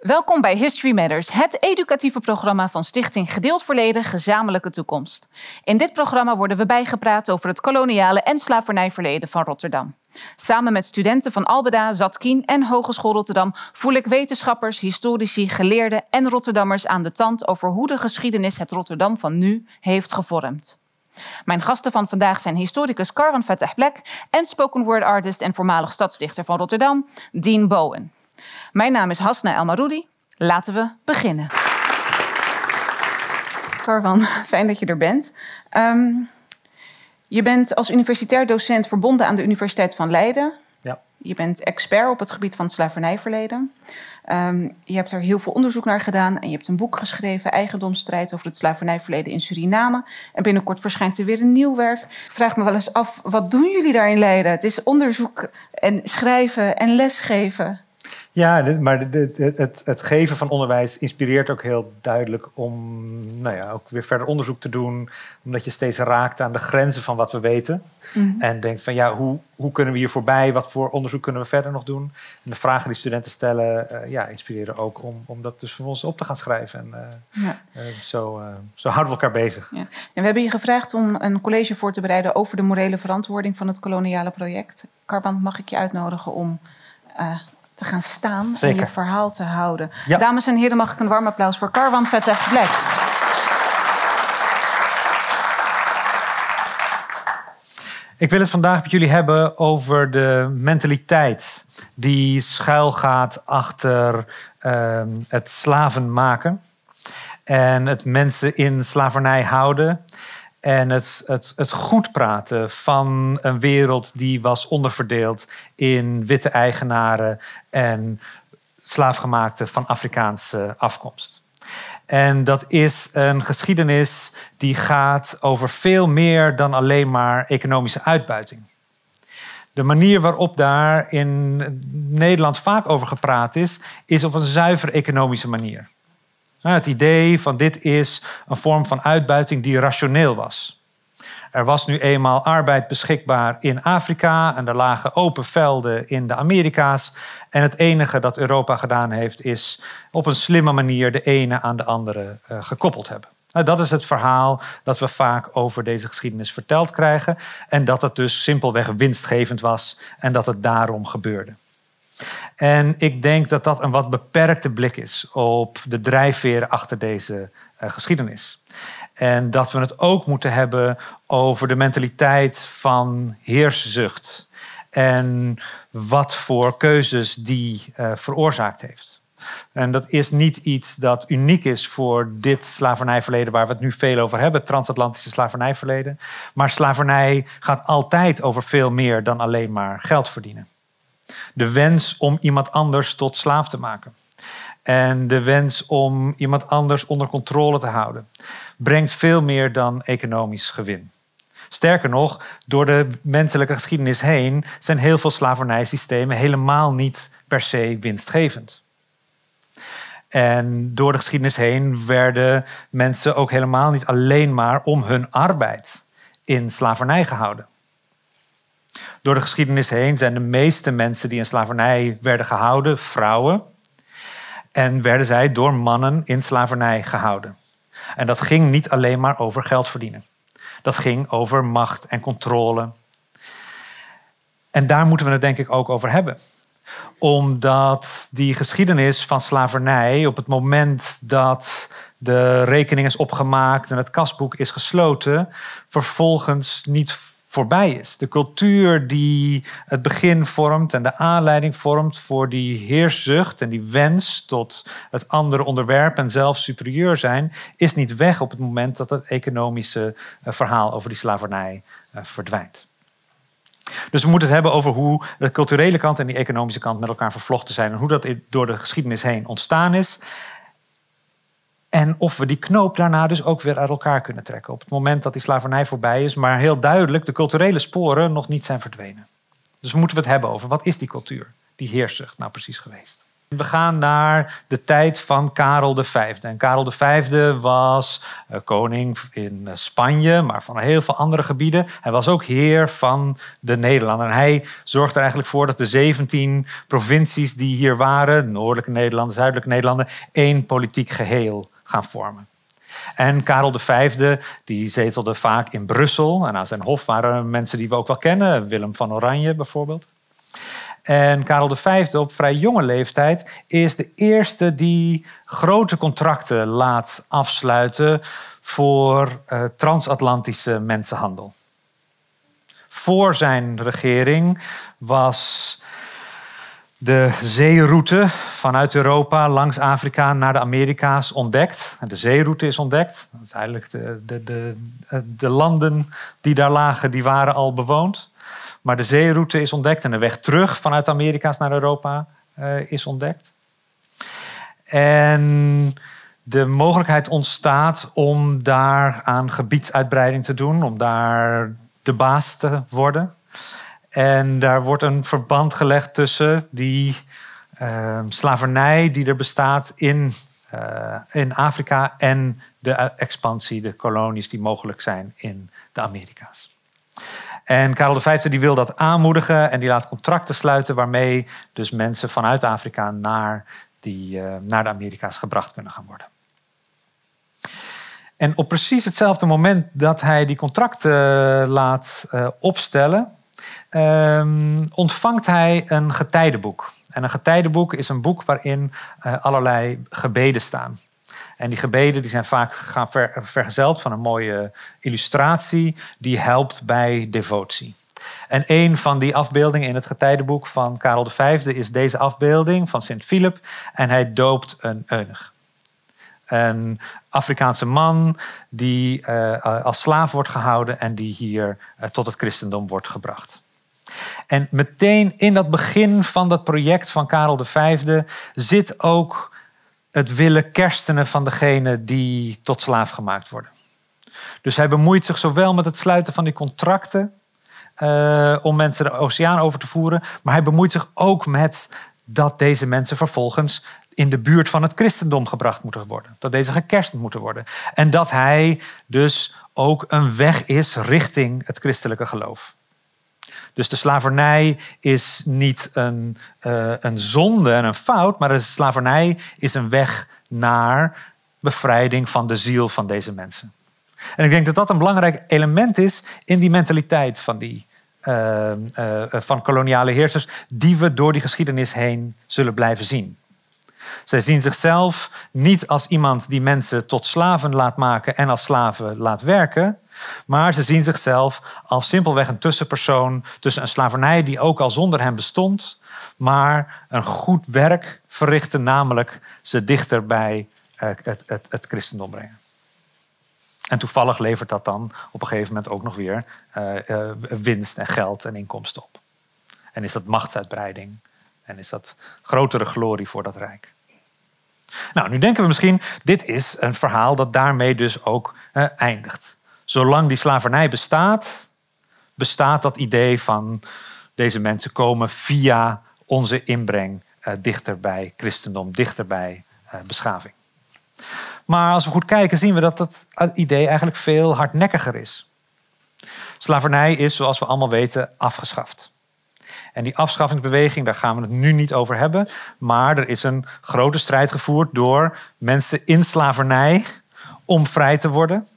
Welkom bij History Matters, het educatieve programma van Stichting Gedeeld Verleden, Gezamenlijke Toekomst. In dit programma worden we bijgepraat over het koloniale en slavernijverleden van Rotterdam. Samen met studenten van Albeda, Zatkien en Hogeschool Rotterdam voel ik wetenschappers, historici, geleerden en Rotterdammers aan de tand over hoe de geschiedenis het Rotterdam van nu heeft gevormd. Mijn gasten van vandaag zijn historicus Carwan Fateh Black en spoken word artist en voormalig stadsdichter van Rotterdam, Dean Bowen. Mijn naam is Hasna Elmaroudi. Laten we beginnen. Carwan, fijn dat je er bent. Um, je bent als universitair docent verbonden aan de Universiteit van Leiden. Ja. Je bent expert op het gebied van het slavernijverleden. Um, je hebt er heel veel onderzoek naar gedaan en je hebt een boek geschreven, Eigendomsstrijd over het slavernijverleden in Suriname. En binnenkort verschijnt er weer een nieuw werk. Ik vraag me wel eens af, wat doen jullie daar in Leiden? Het is onderzoek en schrijven en lesgeven. Ja, maar het, het, geven van onderwijs inspireert ook heel duidelijk om nou ja, ook weer verder onderzoek te doen. Omdat je steeds raakt aan de grenzen van wat we weten. Mhm. En denkt van ja, hoe, hoe kunnen we hier voorbij? Wat voor onderzoek kunnen we verder nog doen? En de vragen die studenten stellen, uh, ja, inspireren ook om, om dat dus voor ons op te gaan schrijven. En uh, ja. uh, zo, zo houden we elkaar bezig. Ja. En we hebben je gevraagd om een college voor te bereiden over de morele verantwoording van het koloniale project. Carvan, mag ik je uitnodigen om te gaan staan en je verhaal te houden. Dames en heren, mag ik een warm applaus voor Carwan Vette Black. Ik wil het vandaag met jullie hebben over de mentaliteit die schuilgaat achter uh, het slaven maken en het mensen in slavernij houden en het, het, het goed praten van een wereld die was onderverdeeld in witte eigenaren en slaafgemaakten van Afrikaanse afkomst. En dat is een geschiedenis die gaat over veel meer dan alleen maar economische uitbuiting. De manier waarop daar in Nederland vaak over gepraat is, is op een zuiver economische manier. Het idee van dit is een vorm van uitbuiting die rationeel was. Er was nu eenmaal arbeid beschikbaar in Afrika en er lagen open velden in de Amerika's. En het enige dat Europa gedaan heeft is op een slimme manier de ene aan de andere uh, gekoppeld hebben. Nou, dat is het verhaal dat we vaak over deze geschiedenis verteld krijgen. En dat het dus simpelweg winstgevend was en dat het daarom gebeurde. En ik denk dat dat een wat beperkte blik is op de drijfveren achter deze uh, geschiedenis. En dat we het ook moeten hebben over de mentaliteit van heerszucht. En wat voor keuzes die uh, veroorzaakt heeft. En dat is niet iets dat uniek is voor dit slavernijverleden waar we het nu veel over hebben, het transatlantische slavernijverleden. Maar slavernij gaat altijd over veel meer dan alleen maar geld verdienen. De wens om iemand anders tot slaaf te maken. En de wens om iemand anders onder controle te houden. Brengt veel meer dan economisch gewin. Sterker nog, door de menselijke geschiedenis heen zijn heel veel slavernijsystemen helemaal niet per se winstgevend. En door de geschiedenis heen werden mensen ook helemaal niet alleen maar om hun arbeid in slavernij gehouden. Door de geschiedenis heen zijn de meeste mensen die in slavernij werden gehouden vrouwen. En werden zij door mannen in slavernij gehouden. En dat ging niet alleen maar over geld verdienen. Dat ging over macht en controle. En daar moeten we het denk ik ook over hebben omdat die geschiedenis van slavernij op het moment dat de rekening is opgemaakt en het kasboek is gesloten, vervolgens niet voorbij is. De cultuur die het begin vormt en de aanleiding vormt voor die heerszucht en die wens tot het andere onderwerp en zelf superieur zijn, is niet weg op het moment dat het economische eh, verhaal over die slavernij eh, verdwijnt. Dus we moeten het hebben over hoe de culturele kant en die economische kant met elkaar vervlochten zijn en hoe dat door de geschiedenis heen ontstaan is. En of we die knoop daarna dus ook weer uit elkaar kunnen trekken. Op het moment dat die slavernij voorbij is, maar heel duidelijk de culturele sporen nog niet zijn verdwenen. Dus we moeten het hebben over wat is die cultuur, die heerszucht nou precies geweest. We gaan naar de tijd van Karel V. En Karel V was uh, koning in uh, Spanje, maar van heel veel andere gebieden. Hij was ook heer van de Nederlanden. En hij zorgde er eigenlijk voor dat de 17 provincies die hier waren, noordelijke Nederlanden, zuidelijke Nederlanden, één politiek geheel gaan vormen. En Karel V die zetelde vaak in Brussel. En aan zijn hof waren mensen die we ook wel kennen, Willem van Oranje bijvoorbeeld. En Karel V op vrij jonge leeftijd is de eerste die grote contracten laat afsluiten voor uh, transatlantische mensenhandel. Voor zijn regering was de zeeroute vanuit Europa langs Afrika naar de Amerika's ontdekt. De zeeroute is ontdekt. Uiteindelijk de, de, de, de landen die daar lagen, die waren al bewoond. Maar de zeeroute is ontdekt en de weg terug vanuit de Amerika's naar Europa uh, is ontdekt. En de mogelijkheid ontstaat om daar aan gebiedsuitbreiding te doen, om daar de baas te worden. En daar wordt een verband gelegd tussen die uh, slavernij die er bestaat in, uh, in Afrika en de expansie, de kolonies die mogelijk zijn in de Amerika's. En Karel V die wil dat aanmoedigen en die laat contracten sluiten waarmee dus mensen vanuit Afrika naar, die, uh, naar de Amerika's gebracht kunnen gaan worden. En op precies hetzelfde moment dat hij die contracten laat opstellen, um, ontvangt hij een getijdenboek. En een getijdenboek is een boek waarin uh, allerlei gebeden staan. En die gebeden die zijn vaak gaan ver, vergezeld van een mooie illustratie die helpt bij devotie. En een van die afbeeldingen in het getijdenboek van Karel V is deze afbeelding van Sint Philip. En hij doopt een eunig. Een Afrikaanse man die uh, als slaaf wordt gehouden en die hier uh, tot het christendom wordt gebracht. En meteen in dat begin van dat project van Karel V zit ook het willen kerstenen van degene die tot slaaf gemaakt worden. Dus hij bemoeit zich zowel met het sluiten van die contracten uh, om mensen de oceaan over te voeren, maar hij bemoeit zich ook met dat deze mensen vervolgens in de buurt van het christendom gebracht moeten worden. Dat deze gekerst moeten worden. En dat hij dus ook een weg is richting het christelijke geloof. Dus de slavernij is niet een, uh, een zonde en een fout, maar de slavernij is een weg naar bevrijding van de ziel van deze mensen. En ik denk dat dat een belangrijk element is in die mentaliteit van, die, uh, uh, van koloniale heersers, die we door die geschiedenis heen zullen blijven zien. Zij zien zichzelf niet als iemand die mensen tot slaven laat maken en als slaven laat werken, maar ze zien zichzelf als simpelweg een tussenpersoon tussen een slavernij die ook al zonder hen bestond, maar een goed werk verrichten, namelijk ze dichter bij eh, het, het, het christendom brengen. En toevallig levert dat dan op een gegeven moment ook nog weer uh, uh, winst en geld en inkomsten op. En is dat machtsuitbreiding en is dat grotere glorie voor dat rijk. Nou, nu denken we misschien, dit is een verhaal dat daarmee dus ook uh, eindigt zolang die slavernij bestaat, bestaat dat idee van deze mensen komen via onze inbreng uh, dichter bij christendom, dichter bij uh, beschaving. Maar als we goed kijken, zien we dat dat idee eigenlijk veel hardnekkiger is. Slavernij is, zoals we allemaal weten, afgeschaft. En die afschaffingsbeweging, daar gaan we het nu niet over hebben. Maar er is een grote strijd gevoerd door mensen in slavernij om vrij te worden.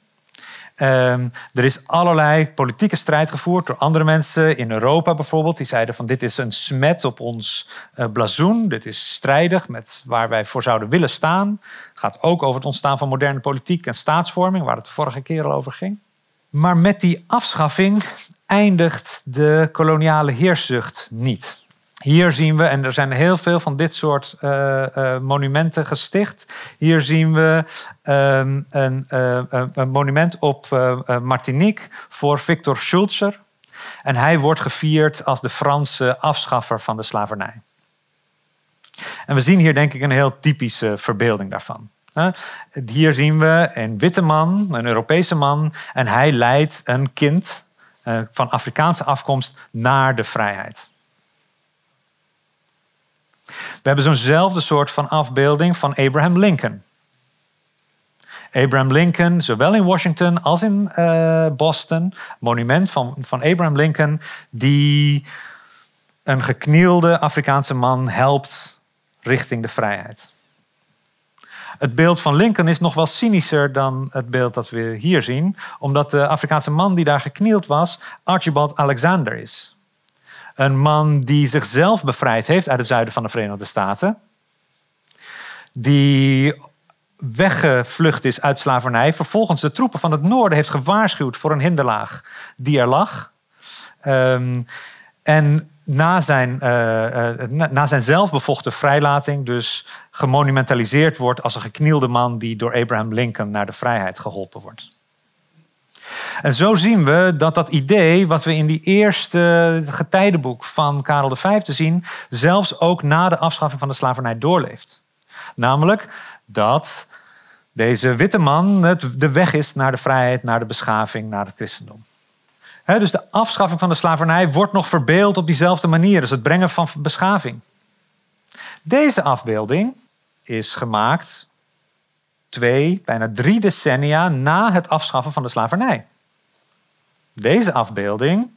Um, er is allerlei politieke strijd gevoerd door andere mensen in Europa bijvoorbeeld. Die zeiden van dit is een smet op ons uh, blazoen. Dit is strijdig met waar wij voor zouden willen staan. Het gaat ook over het ontstaan van moderne politiek en staatsvorming, waar het de vorige keer al over ging. Maar met die afschaffing eindigt de koloniale heerszucht niet. Hier zien we, en er zijn heel veel van dit soort uh, uh, monumenten gesticht. Hier zien we um, een, uh, een, monument op Martinique voor Victor Schulzer. En hij wordt gevierd als de Franse afschaffer van de slavernij. En we zien hier denk ik een heel typische verbeelding daarvan. Hier zien we een witte man, een Europese man, en hij leidt een kind van Afrikaanse afkomst naar de vrijheid. We hebben zo'nzelfde soort van afbeelding van Abraham Lincoln. Abraham Lincoln, zowel in Washington als in uh, Boston, monument van, van Abraham Lincoln, die een geknielde Afrikaanse man helpt richting de vrijheid. Het beeld van Lincoln is nog wel cynischer dan het beeld dat we hier zien, omdat de Afrikaanse man die daar geknield was, Archibald Alexander is. Een man die zichzelf bevrijd heeft uit het zuiden van de Verenigde Staten, die weggevlucht is uit slavernij, vervolgens de troepen van het noorden heeft gewaarschuwd voor een hinderlaag die er lag. Um, en na zijn, uh, na zijn zelfbevochten vrijlating dus gemonumentaliseerd wordt als een geknielde man die door Abraham Lincoln naar de vrijheid geholpen wordt. En zo zien we dat dat idee, wat we in die eerste getijdenboek van Karel V zien, zelfs ook na de afschaffing van de slavernij doorleeft. Namelijk dat deze witte man het de weg is naar de vrijheid, naar de beschaving, naar het christendom dus de afschaffing van de slavernij wordt nog verbeeld op diezelfde manier als het brengen van beschaving. Deze afbeelding is gemaakt twee, bijna drie decennia na het afschaffen van de slavernij. Deze afbeelding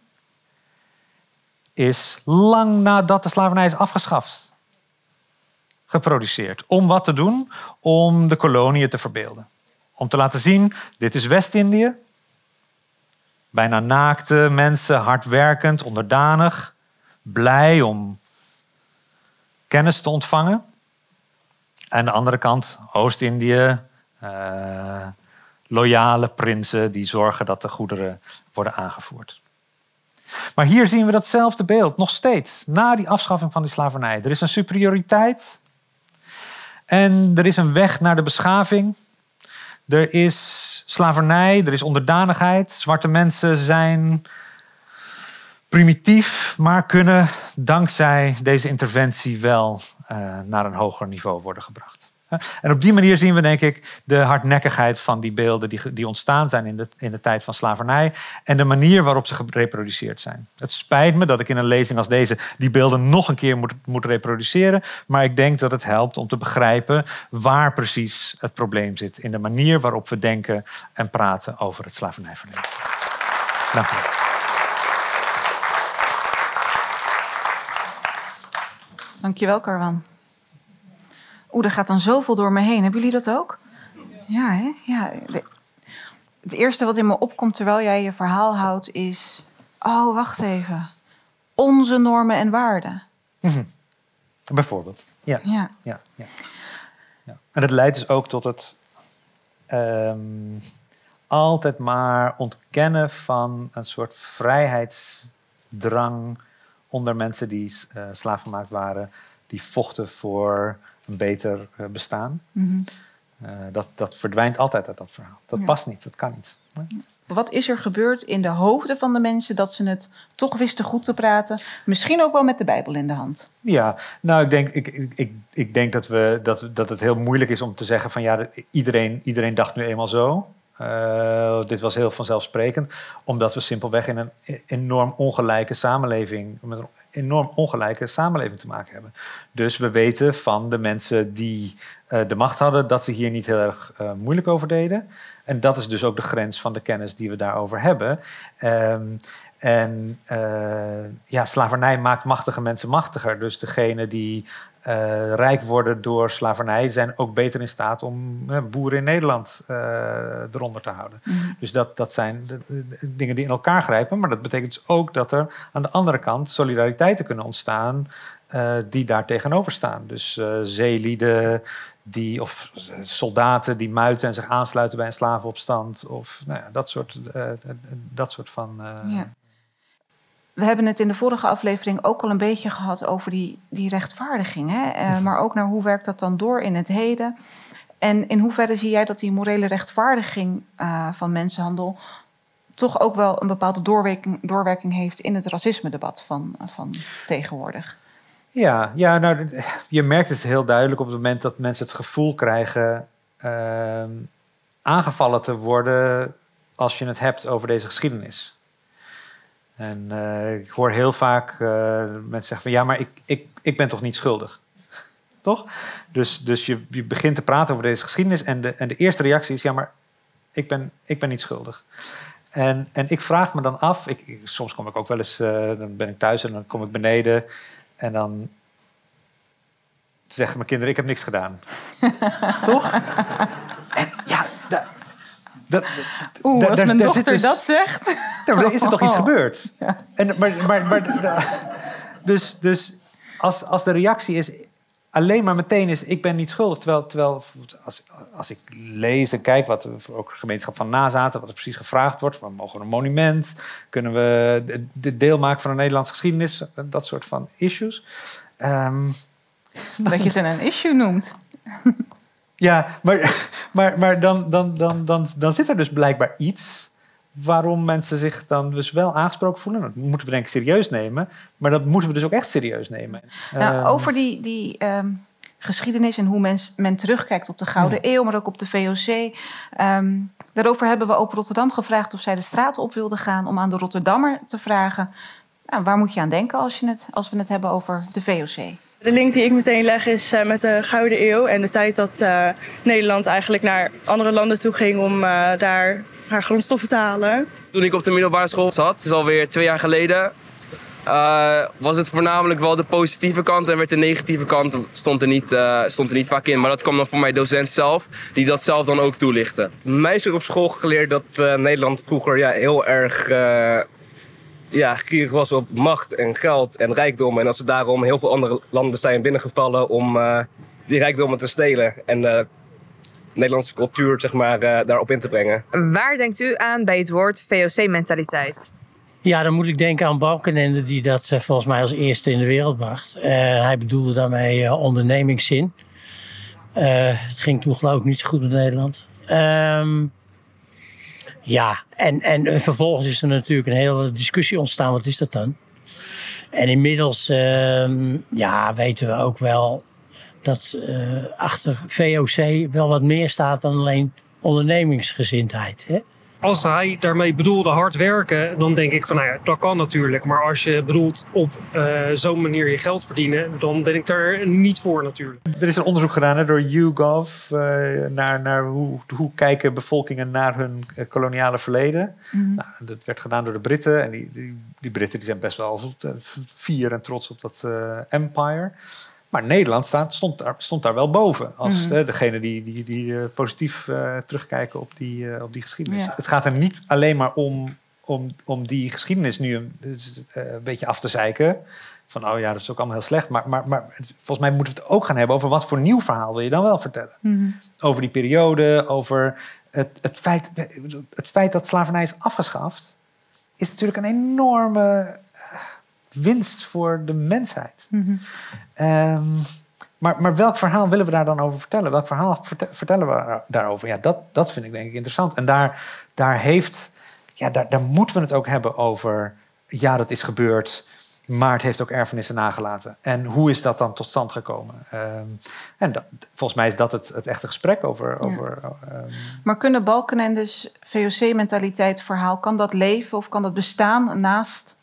is lang nadat de slavernij is afgeschaft geproduceerd. Om wat te doen? Om de koloniën te verbeelden. Om te laten zien, dit is West-Indië, Bijna naakte mensen, hardwerkend, onderdanig, blij om kennis te ontvangen. Aan de andere kant Oost-Indië, uh, loyale prinsen die zorgen dat de goederen worden aangevoerd. Maar hier zien we datzelfde beeld, nog steeds, na die afschaffing van die slavernij. Er is een superioriteit en er is een weg naar de beschaving. Er is slavernij, er is onderdanigheid. Zwarte mensen zijn primitief, maar kunnen dankzij deze interventie wel uh, naar een hoger niveau worden gebracht. En op die manier zien we, denk ik, de hardnekkigheid van die beelden die, die ontstaan zijn in de, in de tijd van slavernij en de manier waarop ze gereproduceerd zijn. Het spijt me dat ik in een lezing als deze die beelden nog een keer moet, moet reproduceren, maar ik denk dat het helpt om te begrijpen waar precies het probleem zit in de manier waarop we denken en praten over het slavernijverleden. Dank u. Dankjewel, Carwan. Oeh, er gaat dan zoveel door me heen. Hebben jullie dat ook? Ja, hè? Ja. Het eerste wat in me opkomt terwijl jij je verhaal houdt is... Oh, wacht even. Onze normen en waarden. Mhm. Bijvoorbeeld. Ja. Ja. Ja, ja. ja. En het leidt dus ook tot het... Ehm, altijd maar ontkennen van een soort vrijheidsdrang onder mensen die uh, slaafgemaakt waren, die vochten voor een beter eh, bestaan. Mhm. Eh, dat, dat verdwijnt altijd uit dat verhaal. Dat past niet, dat kan niet. Wat is er gebeurd in de hoofden van de mensen dat ze het toch wisten goed te praten? Misschien ook wel met de Bijbel in de hand. Ja, nou, ik denk, ik, ik, ik denk dat, we, dat, dat het heel moeilijk is om te zeggen van ja, iedereen, iedereen dacht nu eenmaal zo. Uh, dit was heel vanzelfsprekend, omdat we simpelweg in een enorm ongelijke samenleving, met een enorm ongelijke samenleving te maken hebben. Dus we weten van de mensen die uh, de macht hadden dat ze hier niet heel erg uh, moeilijk over deden. En dat is dus ook de grens van de kennis die we daarover hebben. Um, en ja, slavernij maakt machtige mensen machtiger. Dus degene die uh, rijk worden door slavernij, zijn ook beter in staat om uh, boeren in Nederland eronder te houden. Mhm. Dus dat, dat zijn de, de, dingen die in elkaar grijpen. Maar dat betekent dus ook dat er aan de andere kant solidariteiten kunnen ontstaan die daar tegenover staan. Dus zeelieden die, of soldaten die muiten en zich aansluiten bij een slavenopstand. Of nou ja, dat, soort, dat soort van. Ja. We hebben het in de vorige aflevering ook al een beetje gehad over die, die rechtvaardiging. Hè? Uh, maar ook naar hoe werkt dat dan door in het heden? En in hoeverre zie jij dat die morele rechtvaardiging uh, van mensenhandel toch ook wel een bepaalde doorwerking, doorwerking heeft in het racisme-debat van, van tegenwoordig? Ja, ja nou, je merkt het heel duidelijk op het moment dat mensen het gevoel krijgen uh, aangevallen te worden als je het hebt over deze geschiedenis. En uh, ik hoor heel vaak uh, mensen zeggen van ja, maar ik, ik, ik ben toch niet schuldig. toch? Dus, dus je, je begint te praten over deze geschiedenis en de, en de eerste reactie is: ja, maar ik ben, ik ben niet schuldig. En, en ik vraag me dan af, ik, soms kom ik ook wel eens, uh, dan ben ik thuis en dan kom ik beneden en dan zeggen mijn kinderen: ik heb niks gedaan. toch? En dat, Oeh, da, als mijn dochter dus, dat zegt. Nou, dan is er toch iets gebeurd. Ja. En, maar, maar, maar, dus dus als, als de reactie is alleen maar meteen is: ik ben niet schuldig. Terwijl, terwijl als, als ik lees en kijk wat ook gemeenschap van nazaten, wat er precies gevraagd wordt: van, mogen we een monument? Kunnen we de deel maken van een Nederlandse geschiedenis? Dat soort van issues. Um, dat je het een issue noemt. Ja, maar, maar, maar dan, dan, dan, dan, dan zit er dus blijkbaar iets waarom mensen zich dan dus wel aangesproken voelen. Dat moeten we denk ik serieus nemen. Maar dat moeten we dus ook echt serieus nemen. Nou, ehm, over die, die ehm, geschiedenis en hoe men, men terugkijkt op de Gouden Eeuw, maar ook op de VOC. Ehm, daarover hebben we Open Rotterdam gevraagd of zij de straat op wilde gaan om aan de Rotterdammer te vragen. Nou, waar moet je aan denken als, je het, als we het hebben over de VOC? De link die ik meteen leg is uh, met de Gouden Eeuw en de tijd dat uh, Nederland eigenlijk naar andere landen toe ging om uh, daar haar grondstoffen te halen. Toen ik op de middelbare school zat, is alweer twee jaar geleden, was het voornamelijk wel de positieve kant en werd de negatieve kant stond er, niet, stond er niet vaak in. Maar dat kwam dan voor mijn docent zelf, die dat zelf dan ook toelichtte. Mij is er op school geleerd dat Nederland vroeger ja, heel erg ja, gierig was op macht en geld en rijkdom. En dat ze daarom heel veel andere landen zijn binnengevallen om uh, die rijkdommen te stelen. En uh, Nederlandse cultuur zeg maar, uh, daarop in te brengen. Waar denkt u aan bij het woord VOC-mentaliteit? Ja, dan moet ik denken aan Balkenende, die dat volgens mij als eerste in de wereld bracht. hij bedoelde daarmee ondernemingszin. het ging toen geloof ik niet zo goed in Nederland. Ehm, ja, en, en vervolgens is er natuurlijk een hele discussie ontstaan. Wat is dat dan? En inmiddels uh, ja, weten we ook wel dat uh, achter VOC wel wat meer staat dan alleen ondernemingsgezindheid. Hè? Als hij daarmee bedoelde hard werken, dan denk ik van nou ja, dat kan natuurlijk. Maar als je bedoelt op uh, zo'n manier je geld verdienen, dan ben ik daar niet voor natuurlijk. Er is een onderzoek gedaan hè, door YouGov uh, naar, naar hoe, hoe kijken bevolkingen naar hun eh, koloniale verleden. Mm nou, dat werd gedaan door de Britten. En die, die, die Britten die zijn best wel fier en trots op dat empire. Maar Nederland staat, stond, daar, stond daar wel boven. Als mm. degene die, die, die uh, positief uh, terugkijken op die, uh, op die geschiedenis. Ja. Het gaat er niet alleen maar om, om, om die geschiedenis nu een, een beetje af te zeiken. Van oh ja, dat is ook allemaal heel slecht. Maar, maar, maar volgens mij moeten we het ook gaan hebben over wat voor nieuw verhaal wil je dan wel vertellen. Mm. Over die periode, over het, het, feit, het feit dat slavernij is afgeschaft. Is natuurlijk een enorme winst voor de mensheid. Mm -hmm. maar, maar welk verhaal willen we daar dan over vertellen? Welk verhaal vertellen we daarover? Ja, dat, dat vind ik denk ik interessant. En daar, daar, heeft, ja, daar, daar moeten we het ook hebben over. Ja, dat is gebeurd. Maar het heeft ook erfenissen nagelaten. En hoe is dat dan tot stand gekomen? Um, en dat, volgens mij is dat het, het echte gesprek over. over um... Maar kunnen Balken en dus VOC-mentaliteit verhaal, kan dat leven of kan dat bestaan naast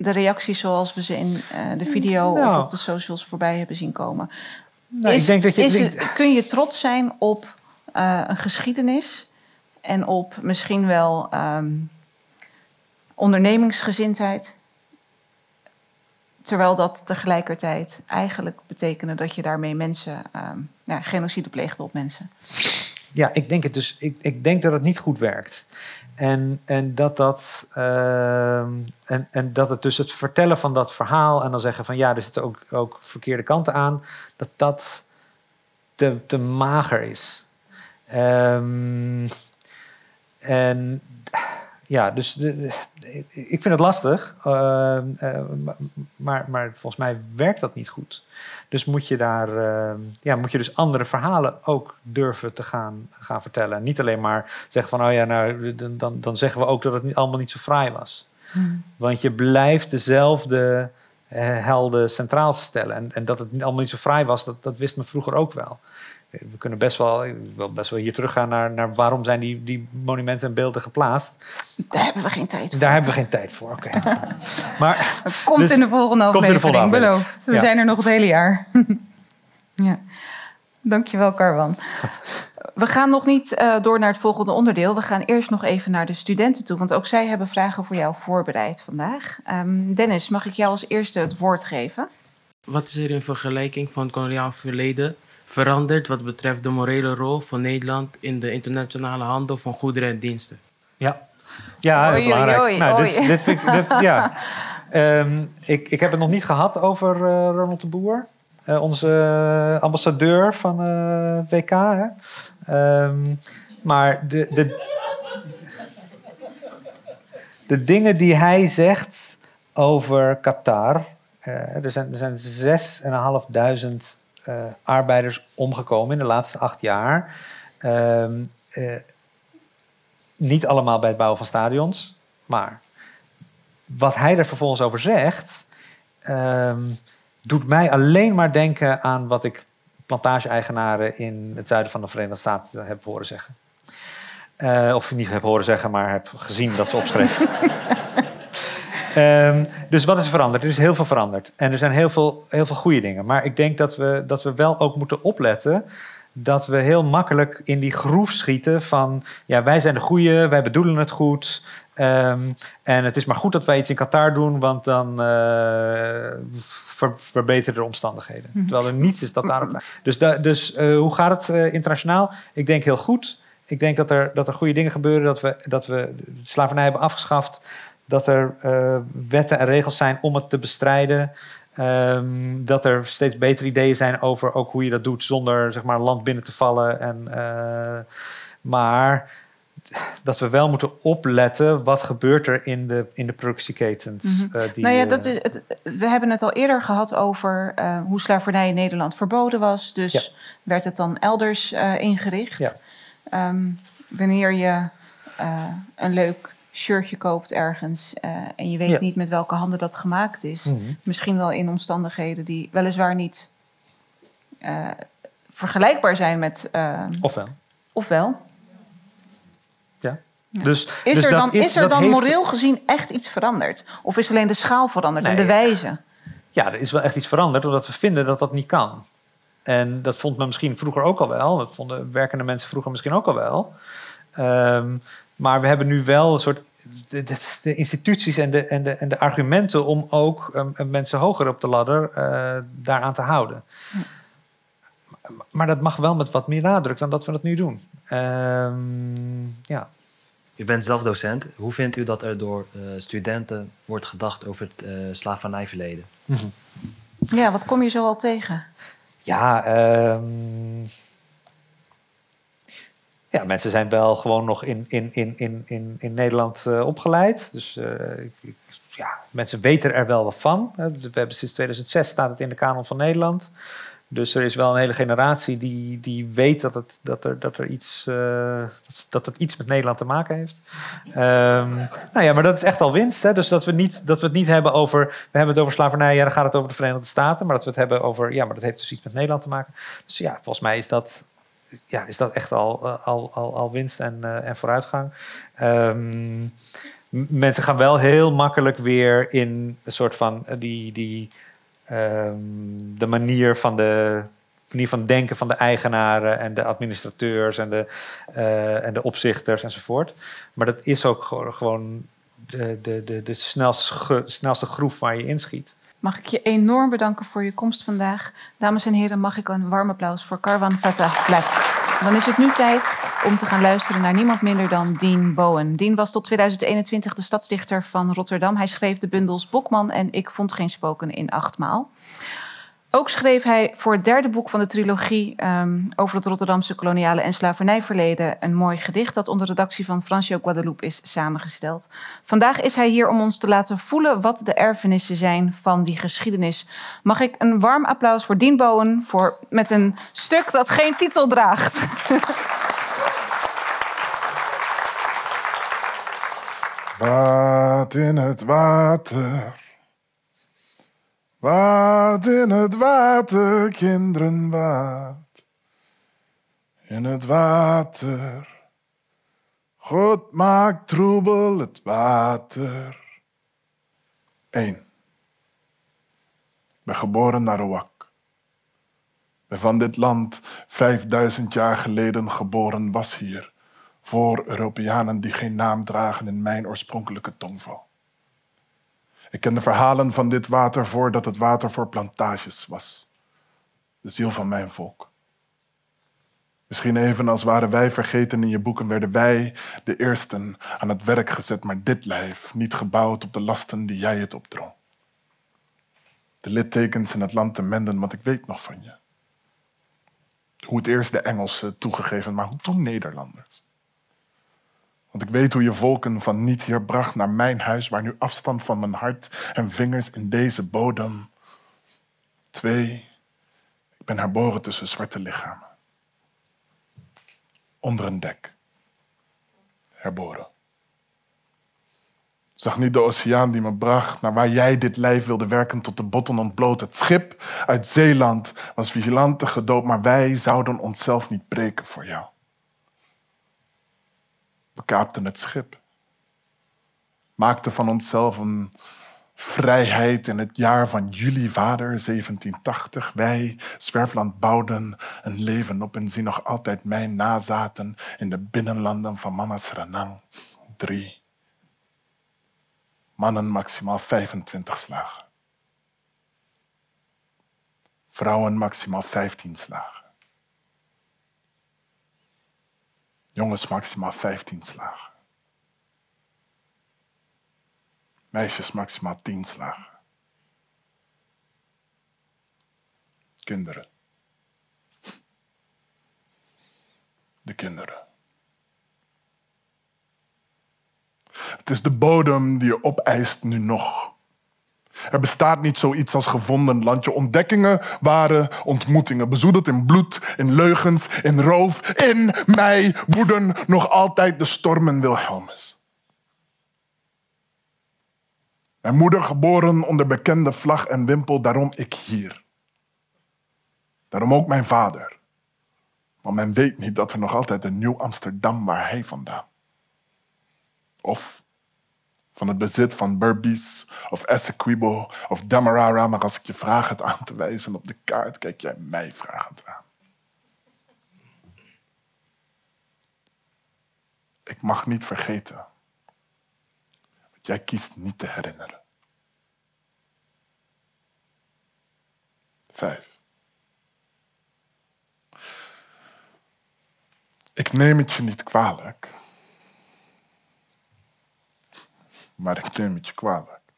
de reacties zoals we ze in uh, de video nou. of op de socials voorbij hebben zien komen. Nou, is, ik denk dat je, is het, kun je trots zijn op uh, een geschiedenis en op misschien wel um, ondernemingsgezindheid? Terwijl dat tegelijkertijd eigenlijk betekende dat je daarmee mensen, um, ja, genocide pleegde op mensen. Ja, ik denk het dus. Ik, ik denk dat het niet goed werkt. En, en, dat dat, uh, en, en dat het dus het vertellen van dat verhaal en dan zeggen van ja, er zitten ook, ook verkeerde kanten aan, dat dat te, te mager is. Um, en ja, dus de, ik vind het lastig, uh, uh, maar, maar volgens mij werkt dat niet goed. Dus moet je daar, uh, ja, moet je dus andere verhalen ook durven te gaan, gaan vertellen. niet alleen maar zeggen van, oh ja, nou, dan, dan zeggen we ook dat het niet, allemaal niet zo fraai was. Hmm. Want je blijft dezelfde helden centraal stellen. En, en dat het allemaal niet zo fraai was, dat, dat wist men vroeger ook wel we kunnen best wel, ik wil best wel hier teruggaan naar, naar waarom zijn die, die monumenten en beelden geplaatst. Daar hebben we geen tijd voor. Daar hebben we geen tijd voor, oké. maar, komt dus in de volgende aflevering, beloofd. We zijn er nog het hele jaar. Ja. Dankjewel, Carwan. We gaan nog niet uh, door naar het volgende onderdeel. We gaan eerst nog even naar de studenten toe, want ook zij hebben vragen voor jou voorbereid vandaag. Um, Dennis, mag ik jou als eerste het woord geven? Wat is er in vergelijking van het koloniaal verleden veranderd wat betreft de morele rol van Nederland in de internationale handel van goederen en diensten? Ja, ja oei, belangrijk. Oei, oei, nou, dit, dit vind ik, dit, ja. Um, ik, ik heb het nog niet gehad over uh, Ronald de Boer. Uh, onze ambassadeur van uh, het WK. Hè? Um, maar de, de, de dingen die hij zegt over Qatar. Uh, er zijn, er zijn 6.500 uh, arbeiders omgekomen in de laatste acht jaar. Um, niet allemaal bij het bouwen van stadions, maar wat hij er vervolgens over zegt, um, doet mij alleen maar denken aan wat ik plantage-eigenaren in het zuiden van de Verenigde Staten heb horen zeggen. Uh, of niet heb horen zeggen, maar heb gezien dat ze opschreef. um, dus wat is er veranderd? Er is heel veel veranderd. En er zijn heel veel, heel veel goede dingen. Maar ik denk dat we, dat we wel ook moeten opletten dat we heel makkelijk in die groef schieten van ja, wij zijn de goeie, wij bedoelen het goed. Um, en het is maar goed dat wij iets in Qatar doen, want dan uh, ver, verbeteren de omstandigheden. Mhm. Terwijl er niets is dat daarop. Dus, da, dus uh, hoe gaat het uh, internationaal? Ik denk heel goed. Ik denk dat er, dat er goede dingen gebeuren, dat we, dat we de slavernij hebben afgeschaft, dat er wetten en regels zijn om het te bestrijden. Um, dat er steeds betere ideeën zijn over ook hoe je dat doet zonder zeg maar, land binnen te vallen. En, uh, maar dat we wel moeten opletten wat gebeurt er in de, in de productieketens. Mm -hmm. uh, die, nou ja, dat is het, we hebben het al eerder gehad over uh, hoe slavernij in Nederland verboden was. Dus ja. werd het dan elders ingericht. Ja. Um, wanneer je een leuk shirtje koopt ergens uh, en je weet ja. niet met welke handen dat gemaakt is. Mm -hmm. Misschien wel in omstandigheden die weliswaar niet uh, vergelijkbaar zijn met. Uh, ofwel. Ofwel. Ja. ja. Dus, is dus er dan, is, is er dan heeft... moreel gezien echt iets veranderd? Of is alleen de schaal veranderd nee. en de wijze? Ja, er is wel echt iets veranderd, omdat we vinden dat dat niet kan. En dat vond men misschien vroeger ook al wel. Dat vonden werkende mensen vroeger misschien ook al wel. Um, maar we hebben nu wel een soort de, de, de, instituties en de, en, de, en de argumenten om ook um, mensen hoger op de ladder uh, daaraan te houden. Hm. Maar dat mag wel met wat meer nadruk dan dat we dat nu doen. Um, ja. U bent zelf docent. Hoe vindt u dat er door uh, studenten wordt gedacht over het uh, slavernijverleden? -hmm. Ja, wat kom je zo al tegen? Ja, um, ja, mensen zijn wel gewoon nog in, in, in, in, in, in Nederland uh, opgeleid. Dus uh, ik, ja, mensen weten er wel wat van. We hebben sinds 2006 staat het in de kanon van Nederland. Dus er is wel een hele generatie die, die weet dat het, dat er, dat er iets, uh, dat, dat het iets met Nederland te maken heeft. Um, nou ja, maar dat is echt al winst. Hè? Dus dat we, niet, dat we het niet hebben over. We hebben het over slavernij, ja, dan gaat het over de Verenigde Staten. Maar dat we het hebben over. Ja, maar dat heeft dus iets met Nederland te maken. Dus ja, volgens mij is dat ja, is dat echt al, al, al, al winst en, uh, en vooruitgang. Um, mensen gaan wel heel makkelijk weer in een soort van die, die um, de manier van de manier van denken van de eigenaren en de administrateurs en de, en de opzichters enzovoort. Maar dat is ook gewoon de, de, de, de snelste, snelste groef waar je inschiet. Mag ik je enorm bedanken voor je komst vandaag. Dames en heren, mag ik een warm applaus voor Karwan Fatah Black. Dan is het nu tijd om te gaan luisteren naar niemand minder dan Dean Bowen. Dean was tot 2021 de stadsdichter van Rotterdam. Hij schreef de bundels Bokman en Ik vond geen spoken in achtmaal. Ook schreef hij voor het derde boek van de trilogie um, over het Rotterdamse koloniale en slavernijverleden een mooi gedicht dat onder redactie van Francio Guadalupe is samengesteld. Vandaag is hij hier om ons te laten voelen wat de erfenissen zijn van die geschiedenis. Mag ik een warm applaus voor Dien Bowen voor, met een stuk dat geen titel draagt. Wat in het water wat in het water, kinderen, wat in het water. God maakt troebel het water. Eén. Ik ben geboren naar Rouak. ben van dit land 5000 jaar geleden geboren, was hier. Voor Europeanen die geen naam dragen in mijn oorspronkelijke tongval. Ik ken de verhalen van dit water voordat het water voor plantages was. De ziel van mijn volk. Misschien even als waren wij vergeten in je boeken, werden wij de eersten aan het werk gezet, maar dit lijf niet gebouwd op de lasten die jij het opdrong. De littekens in het land te menden, want ik weet nog van je. Hoe het eerst de Engelsen toegegeven, maar hoe toen Nederlanders. Want ik weet hoe je volken van niet hier bracht naar mijn huis, waar nu afstand van mijn hart en vingers in deze bodem. Twee, ik ben herboren tussen zwarte lichamen. Onder een dek. Herboren. Zag niet de oceaan die me bracht naar waar jij dit lijf wilde werken tot de botten ontbloot. Het schip uit Zeeland was vigilante gedoopt, maar wij zouden onszelf niet breken voor jou. We kaapten het schip. Maakten van onszelf een vrijheid in het jaar van jullie vader 1780. Wij, zwerfland, bouwden een leven op en zien nog altijd mijn nazaten in de binnenlanden van mama Sranang. Drie. Mannen maximaal 25 slagen. Vrouwen maximaal 15 slagen. Jongens maximaal 15 slagen. Meisjes maximaal 10 slagen. Kinderen. De kinderen. Het is de bodem die je opeist nu nog. Er bestaat niet zoiets als gevonden landje. Ontdekkingen waren ontmoetingen. Bezoedeld in bloed, in leugens, in roof. In mij woeden nog altijd de stormen Wilhelmus. Mijn moeder geboren onder bekende vlag en wimpel, daarom ik hier. Daarom ook mijn vader. Want men weet niet dat er nog altijd een nieuw Amsterdam waar hij vandaan. Of van het bezit van Berbice of Essequibo of Demerara. Maar als ik je vraag het aan te wijzen op de kaart, kijk jij mij vragend aan. Ik mag niet vergeten wat jij kiest niet te herinneren. Vijf. Ik neem het je niet kwalijk maar ik neem het je kwalijk.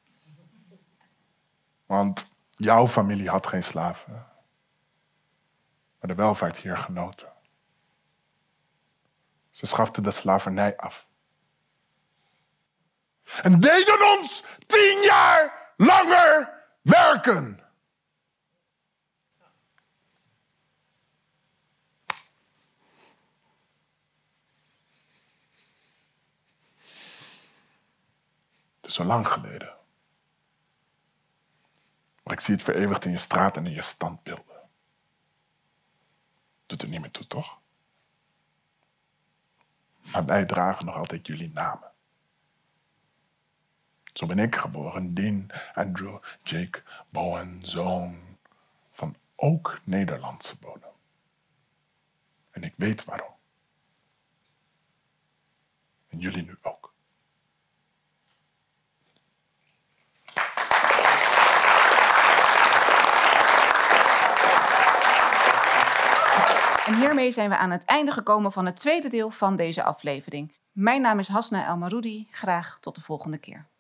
Want jouw familie had geen slaven, maar de welvaart hier genoten. Ze schaften de slavernij af. En deden ons tien jaar langer werken. Zo lang geleden. Maar ik zie het vereeuwigd in je straat en in je standbeelden. Doet er niet meer toe, toch? Maar wij dragen nog altijd jullie namen. Zo ben ik geboren, Dean Andrew Jake Bowen, zoon van ook Nederlandse bodem. En ik weet waarom. En jullie nu ook. En hiermee zijn we aan het einde gekomen van het tweede deel van deze aflevering. Mijn naam is Hasna El Maroudi. Graag tot de volgende keer.